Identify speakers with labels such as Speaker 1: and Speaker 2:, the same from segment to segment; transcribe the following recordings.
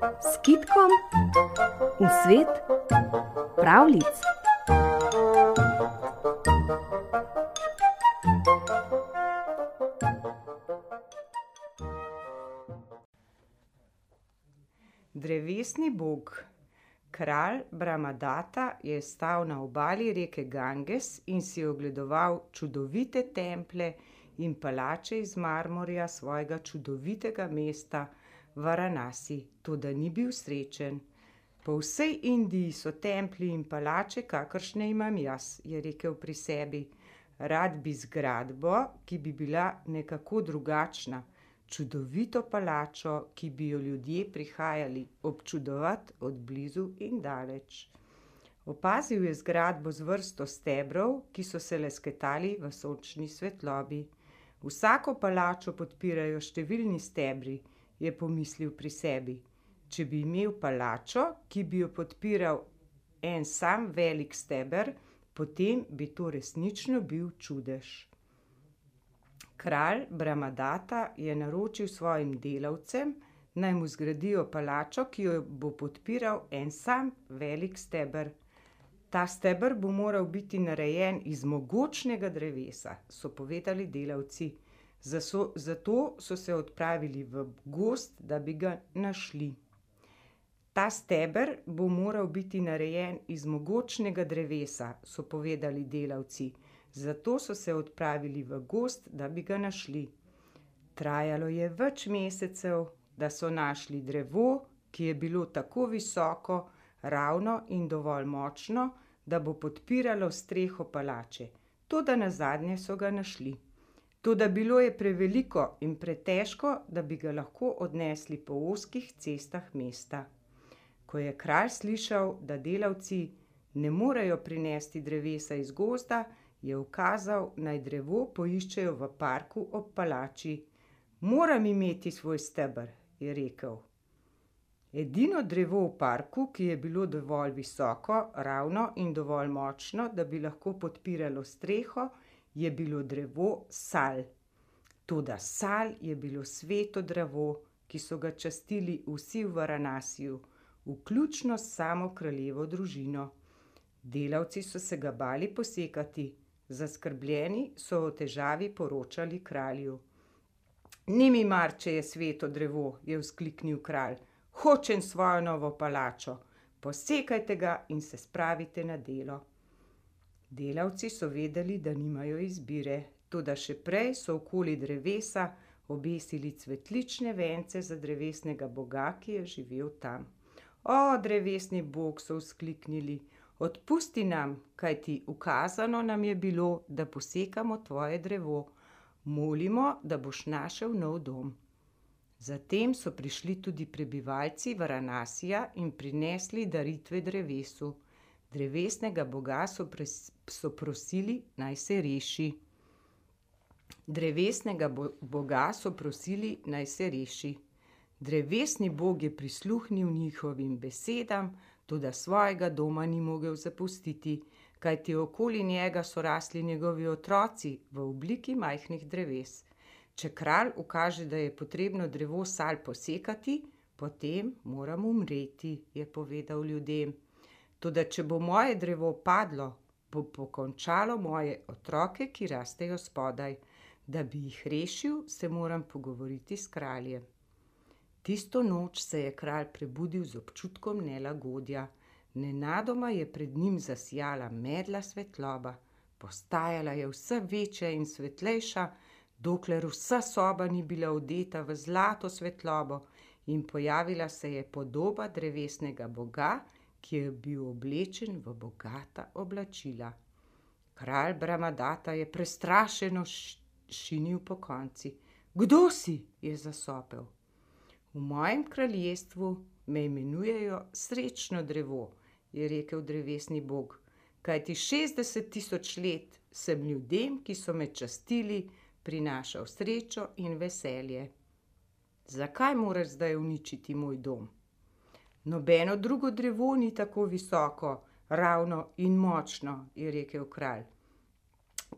Speaker 1: s kitkom v svet pravlic.
Speaker 2: Drevesni bog, kralj Brahmadata, je stal na obali reke Ganges in si ogledoval čudovite templje in palače iz marmorja svojega čudovitega mesta Varanasi, toda ni bil srečen. Po vsej Indiji so templji in palače, kakršne imam jaz, je rekel pri sebi. Rad bi zgradbo, ki bi bila nekako drugačna, čudovito palačo, ki bi jo ljudje prihajali občudovat od blizu in daleč. Opazil je zgradbo z vrsto stebrov, ki so se lesketali v sončni svetlobi. Vsako palačo podpirajo številni stebri, je pomislil pri sebi. Če bi imel palačo, ki bi jo podpiral en sam velik steber, potem bi to resnično bil čudež. Kralj Brahmadata je naročil svojim delavcem, naj mu zgradijo palačo, ki jo bo podpiral en sam velik steber. Ta steber bo moral biti narejen iz mogočnega drevesa, so povedali delavci. Zato so se odpravili v gozd, da bi ga našli. Ta steber bo moral biti narejen iz mogočnega drevesa, so povedali delavci. Zato so se odpravili v gozd, da bi ga našli. Trajalo je več mesecev, da so našli drevo, ki je bilo tako visoko, ravno in dovolj močno, da bo podpiralo streho palače. Toda nazadnje so ga našli. Toda bilo je preveliko in pretežko, da bi ga lahko odnesli po ozkih cestah mesta. Ko je kralj slišal, da delavci ne morejo prinesti drevesa iz gozda, je ukazal, naj drevo poiščejo v parku ob palači. Moram imeti svoj steber, je rekel. Edino drevo v parku, ki je bilo dovolj visoko, ravno in dovolj močno, da bi lahko podpiralo streho, je bilo drevo sal. Toda sal je bilo sveto drevo, ki so ga častili vsi v Varanasiju, vključno s samo kraljevo družino. Delavci so se ga bali posekati, zaskrbljeni so o težavi poročali kralju. Ni mi mar, če je sveto drevo, je vzkliknil kralj. Hočem svojo novo palačo. Posekajte ga in se spravite na delo. Delavci so vedeli, da nimajo izbire, toda še prej so okoli drevesa obesili cvetlične vence za drevesnega boga, ki je živel tam. drevesni bog, so vzkliknili, odpusti nam, kajti ukazano nam je bilo, da posekamo tvoje drevo. Molimo, da boš našel nov dom. Zatem so prišli tudi prebivalci Varanasija in prinesli daritve drevesu. Drevesnega boga so so prosili, naj se reši. Drevesnega boga so prosili, naj se reši. Drevesni bog je prisluhnil njihovim besedam, toda svojega doma ni mogel zapustiti, kajti okoli njega so rasli njegovi otroci v obliki majhnih dreves. Če kralj ukaže, da je potrebno drevo sal posekati, potem moram umreti, je povedal ljudem. Toda če bo moje drevo padlo, bo pokončalo moje otroke, ki rastejo spodaj. Da bi jih rešil, se moram pogovoriti s kraljem. Tisto noč se je kralj prebudil z občutkom nelagodja. Nenadoma je pred njim zasijala medla svetloba. Postajala je vse večja in svetlejša, dokler vsa soba ni bila odeta v zlato svetlobo in pojavila se je podoba drevesnega boga, ki je bil oblečen v bogata oblačila. Kralj Brahmadata je prestrašeno šinil pokonci. Kdo si? je zasopel. V mojem kraljestvu me imenujejo srečno drevo, je rekel drevesni bog. Kajti šestdeset tisoč let sem ljudem, ki so me častili, prinašal srečo in veselje. Zakaj moraš zdaj uničiti moj dom? Nobeno drugo drevo ni tako visoko, ravno in močno, je rekel kralj.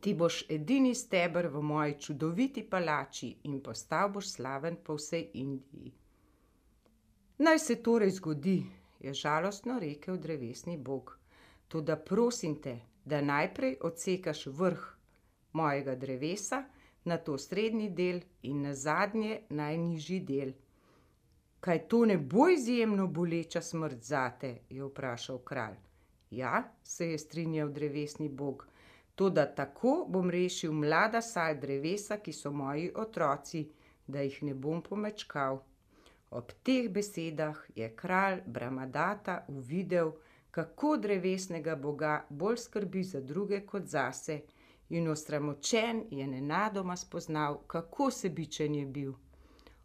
Speaker 2: Ti boš edini steber v moji čudoviti palači in postal boš slaven po vsej Indiji. Naj se torej zgodi, je žalostno rekel drevesni bog. Toda prosim te, da najprej odsekaš vrh mojega drevesa, nato srednji del in nazadnje najnižji del. Kaj to ne bo izjemno boleča smrt zate? je vprašal kralj. Ja, se je strinjal drevesni bog, toda tako bom rešil mlada saj drevesa, ki so moji otroci, da jih ne bom pomečkal. Ob teh besedah je kralj Bramadata uvidel, kako drevesnega boga bolj skrbi za druge kot zase, in osramočen je nenadoma spoznal, kako sebičen je bil.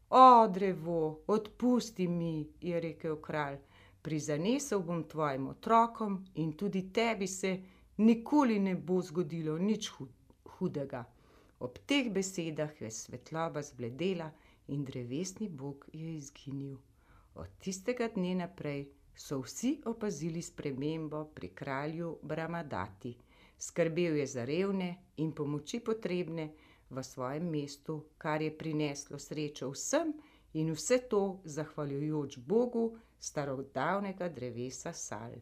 Speaker 2: O, drevo, odpusti mi, je rekel kralj, prizanesel bom tvojim otrokom in tudi tebi se nikoli ne bo zgodilo nič hudega. Ob teh besedah je svetloba zbledela in drevesni bog je izginil. Od tistega dne naprej so vsi opazili spremembo pri kralju Bramadati. Skrbel je za revne in pomoči potrebne v svojem mestu, kar je prineslo srečo vsem in vse to zahvaljujoč bogu starodavnega drevesa Sal.